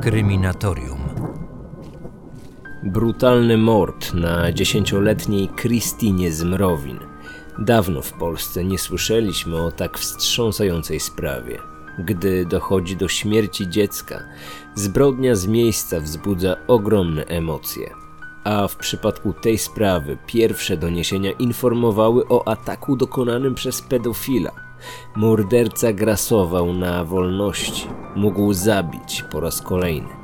Kryminatorium. Brutalny mord na dziesięcioletniej Kristinie Zmrowin. Dawno w Polsce nie słyszeliśmy o tak wstrząsającej sprawie. Gdy dochodzi do śmierci dziecka, zbrodnia z miejsca wzbudza ogromne emocje. A w przypadku tej sprawy pierwsze doniesienia informowały o ataku dokonanym przez pedofila. Morderca grasował na wolności. Mógł zabić po raz kolejny.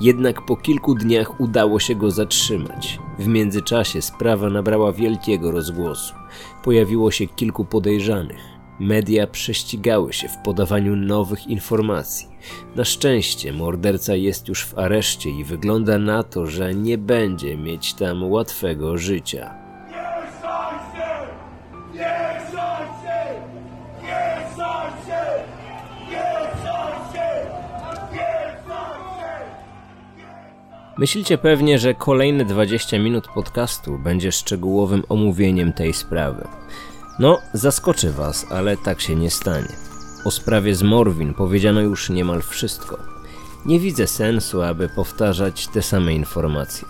Jednak po kilku dniach udało się go zatrzymać. W międzyczasie sprawa nabrała wielkiego rozgłosu. Pojawiło się kilku podejrzanych. Media prześcigały się w podawaniu nowych informacji. Na szczęście morderca jest już w areszcie i wygląda na to, że nie będzie mieć tam łatwego życia. Myślicie pewnie, że kolejne 20 minut podcastu będzie szczegółowym omówieniem tej sprawy. No, zaskoczy was, ale tak się nie stanie. O sprawie z Morwin powiedziano już niemal wszystko. Nie widzę sensu, aby powtarzać te same informacje.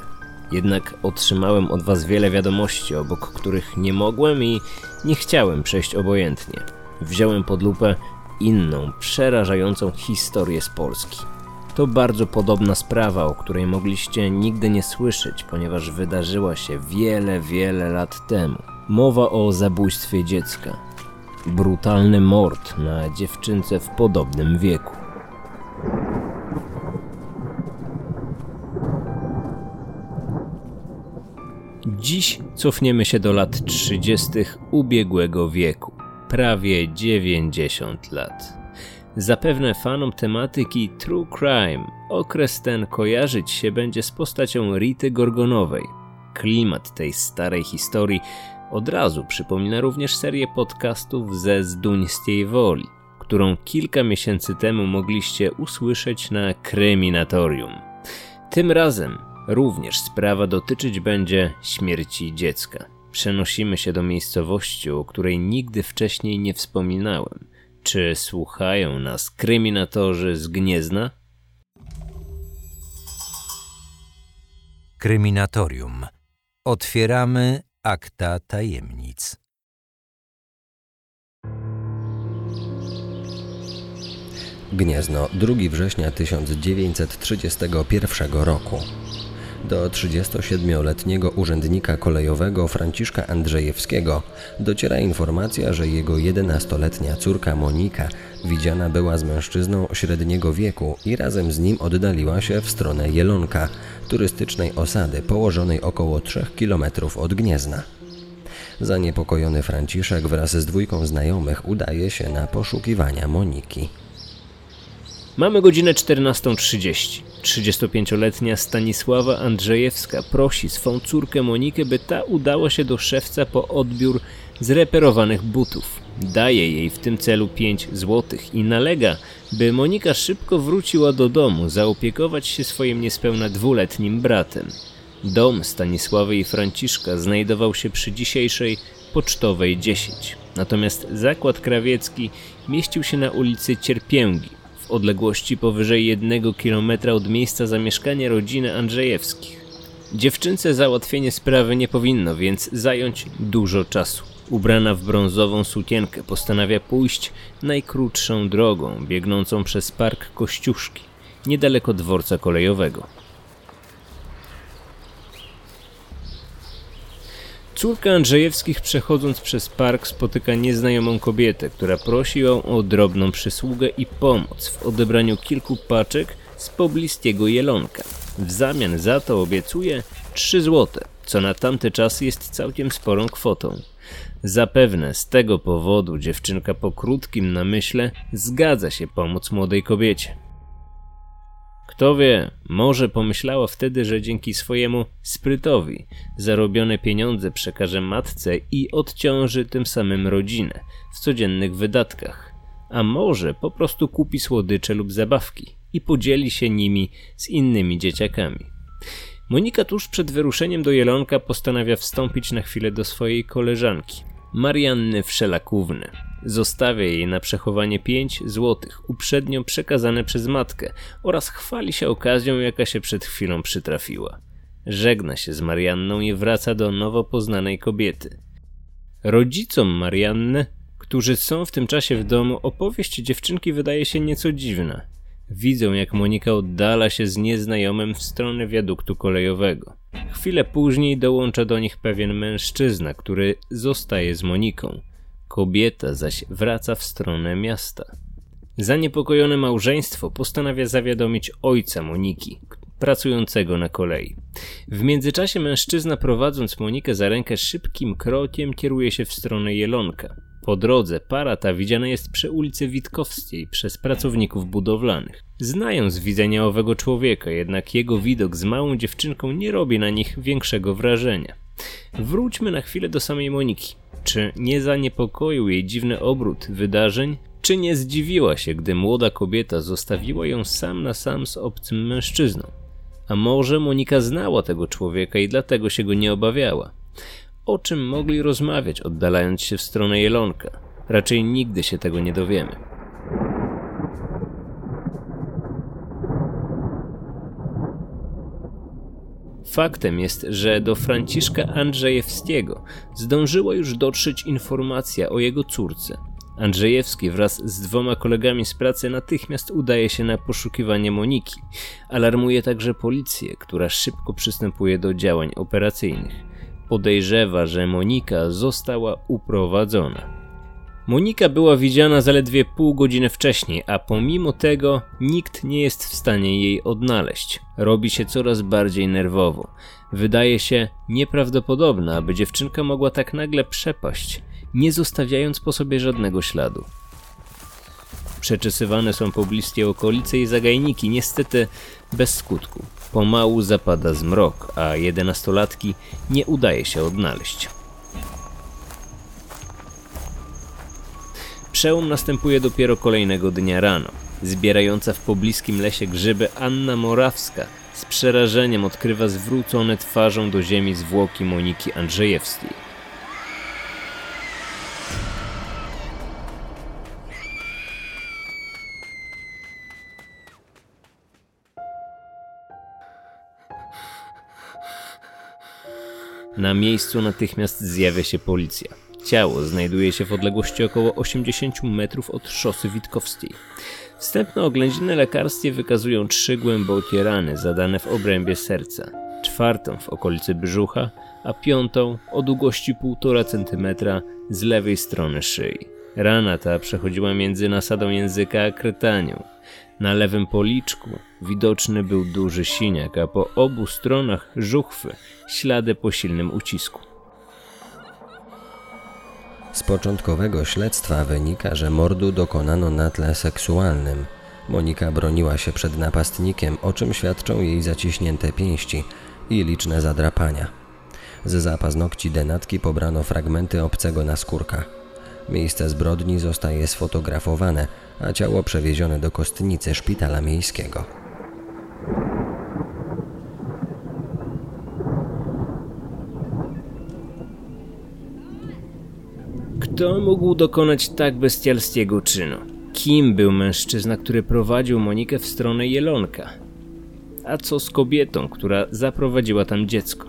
Jednak otrzymałem od was wiele wiadomości, obok których nie mogłem i nie chciałem przejść obojętnie. Wziąłem pod lupę inną, przerażającą historię z Polski. To bardzo podobna sprawa, o której mogliście nigdy nie słyszeć, ponieważ wydarzyła się wiele, wiele lat temu. Mowa o zabójstwie dziecka. Brutalny mord na dziewczynce w podobnym wieku. Dziś cofniemy się do lat 30. ubiegłego wieku. Prawie 90 lat. Zapewne fanom tematyki True Crime okres ten kojarzyć się będzie z postacią Rity Gorgonowej. Klimat tej starej historii od razu przypomina również serię podcastów ze Zduńskiej Woli, którą kilka miesięcy temu mogliście usłyszeć na Kryminatorium. Tym razem również sprawa dotyczyć będzie śmierci dziecka. Przenosimy się do miejscowości, o której nigdy wcześniej nie wspominałem. Czy słuchają nas kryminatorzy z Gniezna? Kryminatorium. Otwieramy akta tajemnic. Gniezno, 2 września 1931 roku. Do 37-letniego urzędnika kolejowego Franciszka Andrzejewskiego dociera informacja, że jego 11-letnia córka Monika widziana była z mężczyzną średniego wieku i razem z nim oddaliła się w stronę Jelonka, turystycznej osady położonej około 3 km od Gniezna. Zaniepokojony Franciszek wraz z dwójką znajomych udaje się na poszukiwania Moniki. Mamy godzinę 14.30. 35-letnia Stanisława Andrzejewska prosi swą córkę Monikę, by ta udała się do szewca po odbiór zreperowanych butów. Daje jej w tym celu 5 złotych i nalega, by Monika szybko wróciła do domu, zaopiekować się swoim niespełna dwuletnim bratem. Dom Stanisławy i Franciszka znajdował się przy dzisiejszej Pocztowej 10. Natomiast zakład krawiecki mieścił się na ulicy Cierpięgi, w odległości powyżej jednego kilometra od miejsca zamieszkania rodziny Andrzejewskich. Dziewczynce załatwienie sprawy nie powinno więc zająć dużo czasu. Ubrana w brązową sukienkę postanawia pójść najkrótszą drogą, biegnącą przez park Kościuszki, niedaleko dworca kolejowego. Córka Andrzejewskich przechodząc przez park spotyka nieznajomą kobietę, która prosi ją o drobną przysługę i pomoc w odebraniu kilku paczek z pobliskiego jelonka. W zamian za to obiecuje 3 złote, co na tamte czasy jest całkiem sporą kwotą. Zapewne z tego powodu dziewczynka po krótkim namyśle zgadza się pomóc młodej kobiecie. Kto wie, może pomyślała wtedy, że dzięki swojemu sprytowi zarobione pieniądze przekaże matce i odciąży tym samym rodzinę w codziennych wydatkach. A może po prostu kupi słodycze lub zabawki i podzieli się nimi z innymi dzieciakami. Monika tuż przed wyruszeniem do Jelonka postanawia wstąpić na chwilę do swojej koleżanki, Marianny Wszelakówny. Zostawia jej na przechowanie 5 złotych, uprzednio przekazane przez matkę oraz chwali się okazją, jaka się przed chwilą przytrafiła. Żegna się z Marianną i wraca do nowo poznanej kobiety. Rodzicom Marianny, którzy są w tym czasie w domu, opowieść dziewczynki wydaje się nieco dziwna. Widzą, jak Monika oddala się z nieznajomym w stronę wiaduktu kolejowego. Chwilę później dołącza do nich pewien mężczyzna, który zostaje z Moniką. Kobieta zaś wraca w stronę miasta. Zaniepokojone małżeństwo postanawia zawiadomić ojca Moniki, pracującego na kolei. W międzyczasie mężczyzna prowadząc Monikę za rękę szybkim krokiem kieruje się w stronę Jelonka. Po drodze para ta widziana jest przy ulicy Witkowskiej przez pracowników budowlanych. Znają z widzenia owego człowieka, jednak jego widok z małą dziewczynką nie robi na nich większego wrażenia. Wróćmy na chwilę do samej Moniki. Czy nie zaniepokoił jej dziwny obrót wydarzeń? Czy nie zdziwiła się, gdy młoda kobieta zostawiła ją sam na sam z obcym mężczyzną? A może Monika znała tego człowieka i dlatego się go nie obawiała? O czym mogli rozmawiać, oddalając się w stronę Jelonka? Raczej nigdy się tego nie dowiemy. Faktem jest, że do Franciszka Andrzejewskiego zdążyła już dotrzeć informacja o jego córce. Andrzejewski wraz z dwoma kolegami z pracy natychmiast udaje się na poszukiwanie Moniki. Alarmuje także policję, która szybko przystępuje do działań operacyjnych. Podejrzewa, że Monika została uprowadzona. Monika była widziana zaledwie pół godziny wcześniej, a pomimo tego nikt nie jest w stanie jej odnaleźć. Robi się coraz bardziej nerwowo. Wydaje się nieprawdopodobne, aby dziewczynka mogła tak nagle przepaść, nie zostawiając po sobie żadnego śladu. Przeczesywane są pobliskie okolice i zagajniki, niestety bez skutku. Pomału zapada zmrok, a jedenastolatki nie udaje się odnaleźć. Przełom następuje dopiero kolejnego dnia rano. Zbierająca w pobliskim lesie grzyby Anna Morawska z przerażeniem odkrywa zwrócone twarzą do ziemi zwłoki Moniki Andrzejewskiej. Na miejscu natychmiast zjawia się policja. Ciało znajduje się w odległości około 80 metrów od szosy Witkowskiej. Wstępne oględziny lekarskie wykazują trzy głębokie rany zadane w obrębie serca, czwartą w okolicy brzucha, a piątą o długości 1,5 cm z lewej strony szyi. Rana ta przechodziła między nasadą języka a krytanią. Na lewym policzku widoczny był duży siniak, a po obu stronach żuchwy ślady po silnym ucisku. Z początkowego śledztwa wynika, że mordu dokonano na tle seksualnym. Monika broniła się przed napastnikiem, o czym świadczą jej zaciśnięte pięści i liczne zadrapania. Z zapaznokci denatki pobrano fragmenty obcego naskórka. Miejsce zbrodni zostaje sfotografowane, a ciało przewiezione do kostnicy szpitala miejskiego. Kto mógł dokonać tak bestialskiego czynu? Kim był mężczyzna, który prowadził Monikę w stronę Jelonka? A co z kobietą, która zaprowadziła tam dziecko?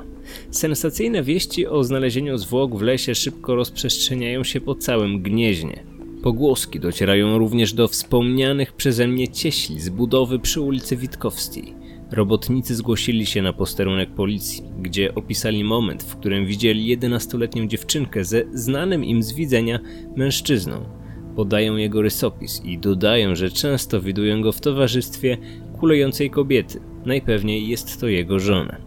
Sensacyjne wieści o znalezieniu zwłok w lesie szybko rozprzestrzeniają się po całym gnieźnie. Pogłoski docierają również do wspomnianych przeze mnie cieśli z budowy przy ulicy Witkowskiej. Robotnicy zgłosili się na posterunek policji, gdzie opisali moment, w którym widzieli 11-letnią dziewczynkę ze znanym im z widzenia mężczyzną. Podają jego rysopis i dodają, że często widują go w towarzystwie kulejącej kobiety. Najpewniej jest to jego żona.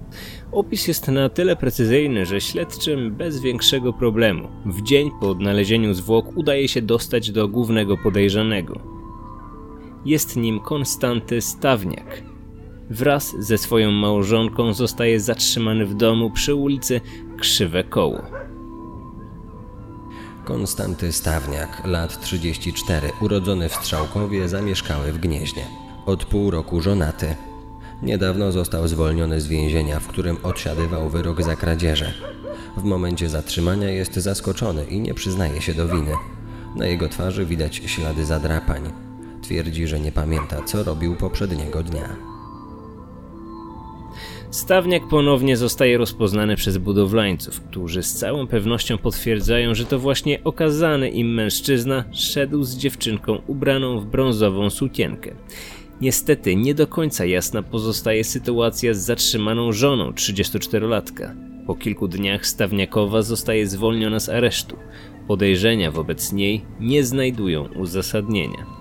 Opis jest na tyle precyzyjny, że śledczym bez większego problemu w dzień po odnalezieniu zwłok udaje się dostać do głównego podejrzanego. Jest nim Konstanty Stawniak, wraz ze swoją małżonką zostaje zatrzymany w domu przy ulicy Krzywe Koło. Konstanty Stawniak, lat 34, urodzony w Strzałkowie, zamieszkały w Gnieźnie. Od pół roku żonaty. Niedawno został zwolniony z więzienia, w którym odsiadywał wyrok za kradzieże. W momencie zatrzymania jest zaskoczony i nie przyznaje się do winy. Na jego twarzy widać ślady zadrapań. Twierdzi, że nie pamięta, co robił poprzedniego dnia. Stawniak ponownie zostaje rozpoznany przez budowlańców, którzy z całą pewnością potwierdzają, że to właśnie okazany im mężczyzna szedł z dziewczynką ubraną w brązową sukienkę. Niestety nie do końca jasna pozostaje sytuacja z zatrzymaną żoną 34-latka. Po kilku dniach Stawniakowa zostaje zwolniona z aresztu. Podejrzenia wobec niej nie znajdują uzasadnienia.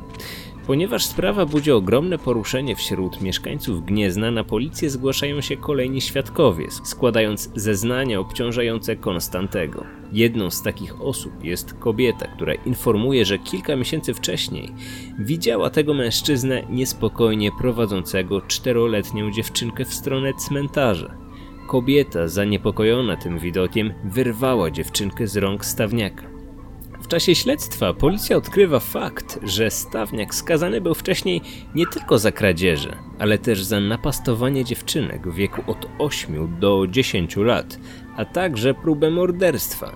Ponieważ sprawa budzi ogromne poruszenie wśród mieszkańców Gniezna, na policję zgłaszają się kolejni świadkowie, składając zeznania obciążające Konstantego. Jedną z takich osób jest kobieta, która informuje, że kilka miesięcy wcześniej widziała tego mężczyznę niespokojnie prowadzącego czteroletnią dziewczynkę w stronę cmentarza. Kobieta, zaniepokojona tym widokiem, wyrwała dziewczynkę z rąk stawniaka. W czasie śledztwa policja odkrywa fakt, że Stawniak skazany był wcześniej nie tylko za kradzieże, ale też za napastowanie dziewczynek w wieku od 8 do 10 lat, a także próbę morderstwa.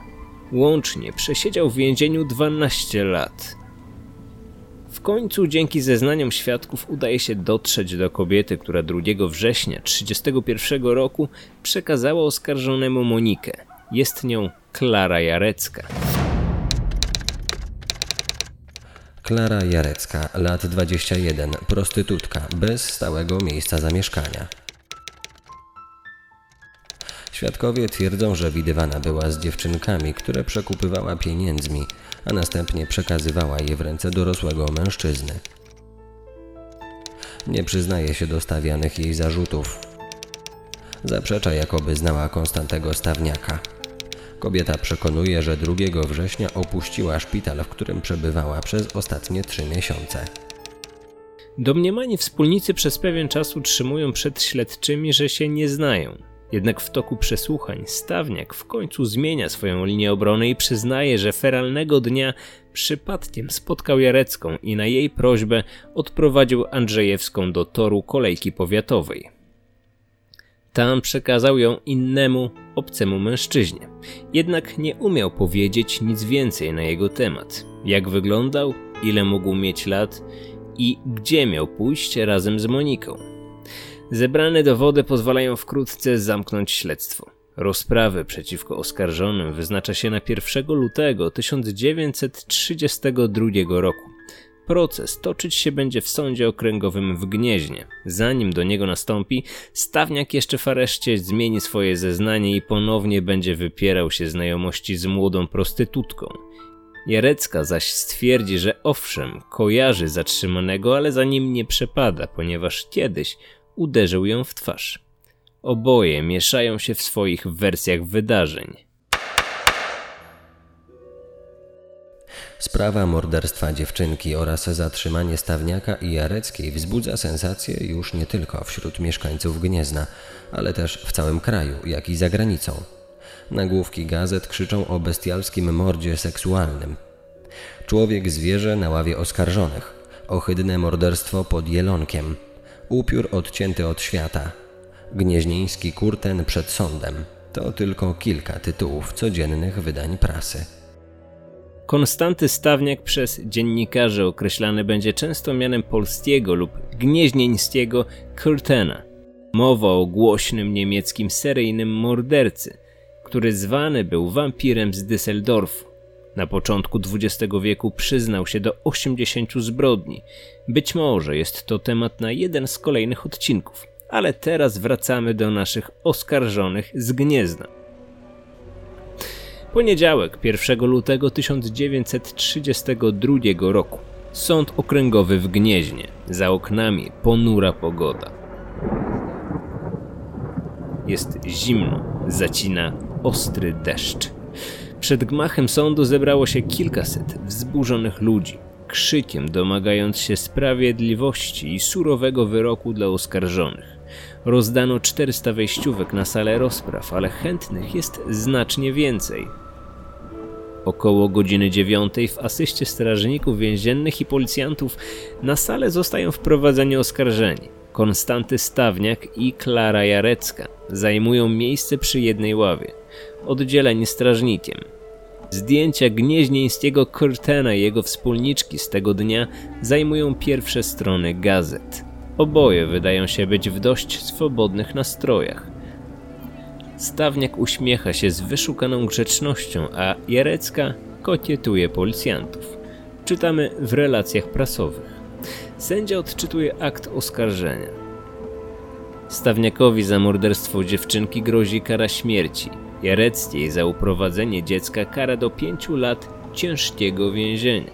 Łącznie przesiedział w więzieniu 12 lat. W końcu dzięki zeznaniom świadków udaje się dotrzeć do kobiety, która 2 września 1931 roku przekazała oskarżonemu Monikę. Jest nią Klara Jarecka. Klara Jarecka, lat 21, prostytutka, bez stałego miejsca zamieszkania. Świadkowie twierdzą, że widywana była z dziewczynkami, które przekupywała pieniędzmi, a następnie przekazywała je w ręce dorosłego mężczyzny. Nie przyznaje się do stawianych jej zarzutów. Zaprzecza, jakoby znała Konstantego Stawniaka. Kobieta przekonuje, że 2 września opuściła szpital, w którym przebywała przez ostatnie trzy miesiące. Domniemani wspólnicy przez pewien czas utrzymują przed śledczymi, że się nie znają. Jednak w toku przesłuchań Stawniak w końcu zmienia swoją linię obrony i przyznaje, że feralnego dnia przypadkiem spotkał Jarecką i na jej prośbę odprowadził Andrzejewską do toru kolejki powiatowej. Tam przekazał ją innemu, obcemu mężczyźnie. Jednak nie umiał powiedzieć nic więcej na jego temat. Jak wyglądał, ile mógł mieć lat i gdzie miał pójść razem z Moniką. Zebrane dowody pozwalają wkrótce zamknąć śledztwo. Rozprawy przeciwko oskarżonym wyznacza się na 1 lutego 1932 roku. Proces toczyć się będzie w sądzie okręgowym w Gnieźnie. Zanim do niego nastąpi, Stawniak jeszcze w areszcie zmieni swoje zeznanie i ponownie będzie wypierał się znajomości z młodą prostytutką. Jarecka zaś stwierdzi, że owszem, kojarzy zatrzymanego, ale za nim nie przepada, ponieważ kiedyś uderzył ją w twarz. Oboje mieszają się w swoich wersjach wydarzeń. Sprawa morderstwa dziewczynki oraz zatrzymanie Stawniaka i Jareckiej wzbudza sensację już nie tylko wśród mieszkańców Gniezna, ale też w całym kraju, jak i za granicą. Nagłówki gazet krzyczą o bestialskim mordzie seksualnym. Człowiek zwierzę na ławie oskarżonych. Ohydne morderstwo pod Jelonkiem. Upiór odcięty od świata. Gnieźnieński kurten przed sądem. To tylko kilka tytułów codziennych wydań prasy. Konstanty Stawniak przez dziennikarzy określany będzie często mianem polskiego lub gnieźnieńskiego Kurtena. Mowa o głośnym niemieckim seryjnym mordercy, który zwany był wampirem z Düsseldorfu. Na początku XX wieku przyznał się do 80 zbrodni. Być może jest to temat na jeden z kolejnych odcinków, ale teraz wracamy do naszych oskarżonych z Gniezna. Poniedziałek, 1 lutego 1932 roku. Sąd okręgowy w Gnieźnie. Za oknami ponura pogoda. Jest zimno, zacina ostry deszcz. Przed gmachem sądu zebrało się kilkaset wzburzonych ludzi, krzykiem domagając się sprawiedliwości i surowego wyroku dla oskarżonych. Rozdano 400 wejściówek na salę rozpraw, ale chętnych jest znacznie więcej. Około godziny dziewiątej w asyście strażników więziennych i policjantów na salę zostają wprowadzeni oskarżeni. Konstanty Stawniak i Klara Jarecka zajmują miejsce przy jednej ławie, oddzieleni strażnikiem. Zdjęcia gnieźnieńskiego Curtena i jego wspólniczki z tego dnia zajmują pierwsze strony gazet. Oboje wydają się być w dość swobodnych nastrojach. Stawniak uśmiecha się z wyszukaną grzecznością, a Jarecka kokietuje policjantów. Czytamy w relacjach prasowych. Sędzia odczytuje akt oskarżenia. Stawniakowi za morderstwo dziewczynki grozi kara śmierci. Jareckiej za uprowadzenie dziecka kara do pięciu lat ciężkiego więzienia.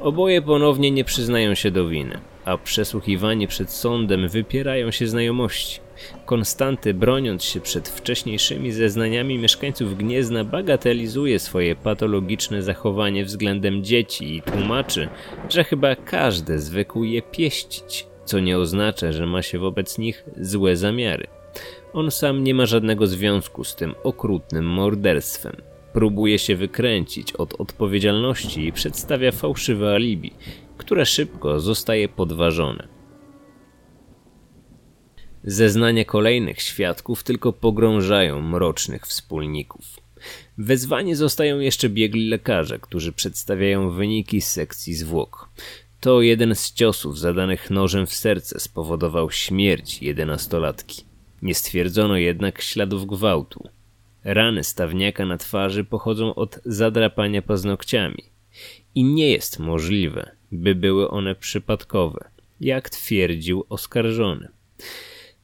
Oboje ponownie nie przyznają się do winy, a przesłuchiwani przed sądem wypierają się znajomości. Konstanty, broniąc się przed wcześniejszymi zeznaniami mieszkańców Gniezna, bagatelizuje swoje patologiczne zachowanie względem dzieci i tłumaczy, że chyba każdy zwykł je pieścić, co nie oznacza, że ma się wobec nich złe zamiary. On sam nie ma żadnego związku z tym okrutnym morderstwem. Próbuje się wykręcić od odpowiedzialności i przedstawia fałszywe alibi, które szybko zostaje podważone. Zeznania kolejnych świadków tylko pogrążają mrocznych wspólników. Wezwani zostają jeszcze biegli lekarze, którzy przedstawiają wyniki sekcji zwłok. To jeden z ciosów zadanych nożem w serce spowodował śmierć jedenastolatki. Nie stwierdzono jednak śladów gwałtu. Rany stawniaka na twarzy pochodzą od zadrapania paznokciami i nie jest możliwe, by były one przypadkowe, jak twierdził oskarżony.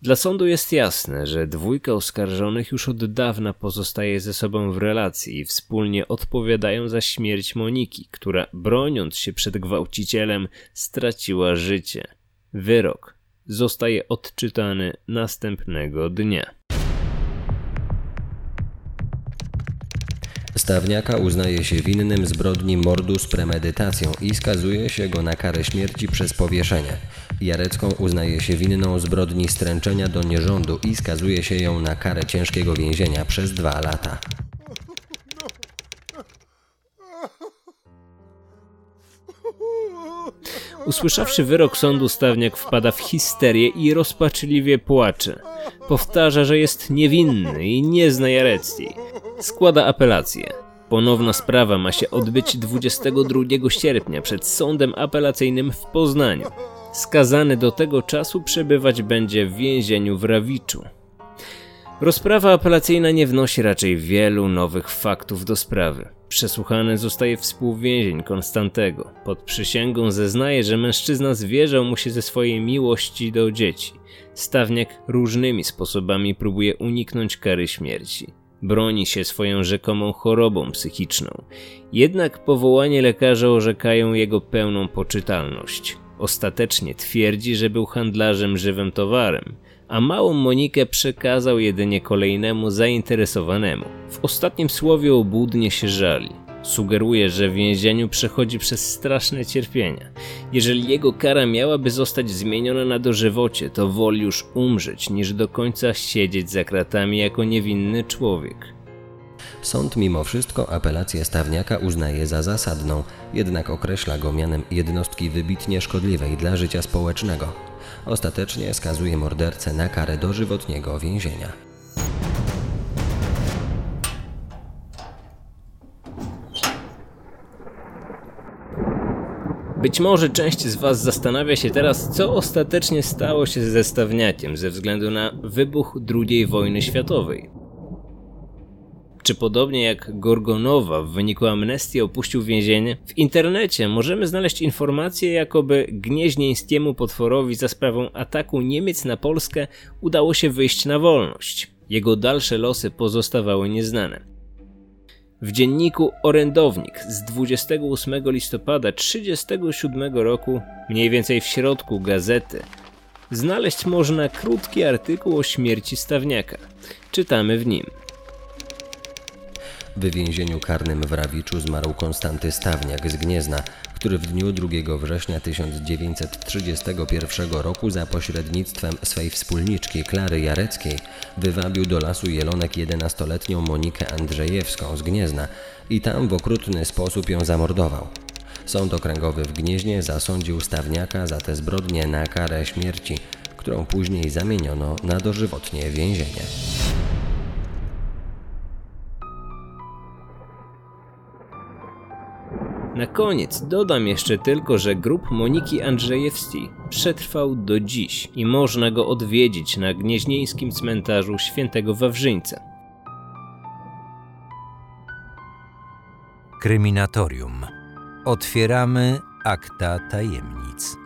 Dla sądu jest jasne, że dwójka oskarżonych już od dawna pozostaje ze sobą w relacji i wspólnie odpowiadają za śmierć Moniki, która broniąc się przed gwałcicielem straciła życie. Wyrok zostaje odczytany następnego dnia. Stawniaka uznaje się winnym zbrodni mordu z premedytacją i skazuje się go na karę śmierci przez powieszenie. Jarecką uznaje się winną zbrodni stręczenia do nierządu i skazuje się ją na karę ciężkiego więzienia przez dwa lata. Usłyszawszy wyrok sądu, Stawniak wpada w histerię i rozpaczliwie płacze. Powtarza, że jest niewinny i nie zna Jareckiej. Składa apelację. Ponowna sprawa ma się odbyć 22 sierpnia przed sądem apelacyjnym w Poznaniu. Skazany do tego czasu przebywać będzie w więzieniu w Rawiczu. Rozprawa apelacyjna nie wnosi raczej wielu nowych faktów do sprawy. Przesłuchany zostaje współwięzień Konstantego. Pod przysięgą zeznaje, że mężczyzna zwierzał mu się ze swojej miłości do dzieci. Stawniak różnymi sposobami próbuje uniknąć kary śmierci. Broni się swoją rzekomą chorobą psychiczną. Jednak powołanie lekarza orzekają jego pełną poczytalność. Ostatecznie twierdzi, że był handlarzem żywym towarem, a małą Monikę przekazał jedynie kolejnemu zainteresowanemu. W ostatnim słowie obłudnie się żali. Sugeruje, że w więzieniu przechodzi przez straszne cierpienia. Jeżeli jego kara miałaby zostać zmieniona na dożywocie, to woli już umrzeć, niż do końca siedzieć za kratami jako niewinny człowiek. Sąd mimo wszystko apelację Stawniaka uznaje za zasadną, jednak określa go mianem jednostki wybitnie szkodliwej dla życia społecznego. Ostatecznie skazuje mordercę na karę dożywotniego więzienia. Być może część z Was zastanawia się teraz, co ostatecznie stało się ze Stawniakiem ze względu na wybuch II wojny światowej. Czy podobnie jak Gorgonowa w wyniku amnestii opuścił więzienie? W internecie możemy znaleźć informacje, jakoby gnieźnieńskiemu potworowi za sprawą ataku Niemiec na Polskę udało się wyjść na wolność. Jego dalsze losy pozostawały nieznane. W dzienniku Orędownik z 28 listopada 1937 roku, mniej więcej w środku gazety, znaleźć można krótki artykuł o śmierci Stawniaka. Czytamy w nim. W więzieniu karnym w Rawiczu zmarł Konstanty Stawniak z Gniezna, który w dniu 2 września 1931 roku za pośrednictwem swej wspólniczki Klary Jareckiej wywabił do lasu Jelonek 11-letnią Monikę Andrzejewską z Gniezna i tam w okrutny sposób ją zamordował. Sąd okręgowy w Gnieźnie zasądził Stawniaka za te zbrodnie na karę śmierci, którą później zamieniono na dożywotnie więzienie. Na koniec dodam jeszcze tylko, że grób Moniki Andrzejewskiej przetrwał do dziś i można go odwiedzić na gnieźnieńskim cmentarzu świętego Wawrzyńca. Kryminatorium. Otwieramy akta tajemnic.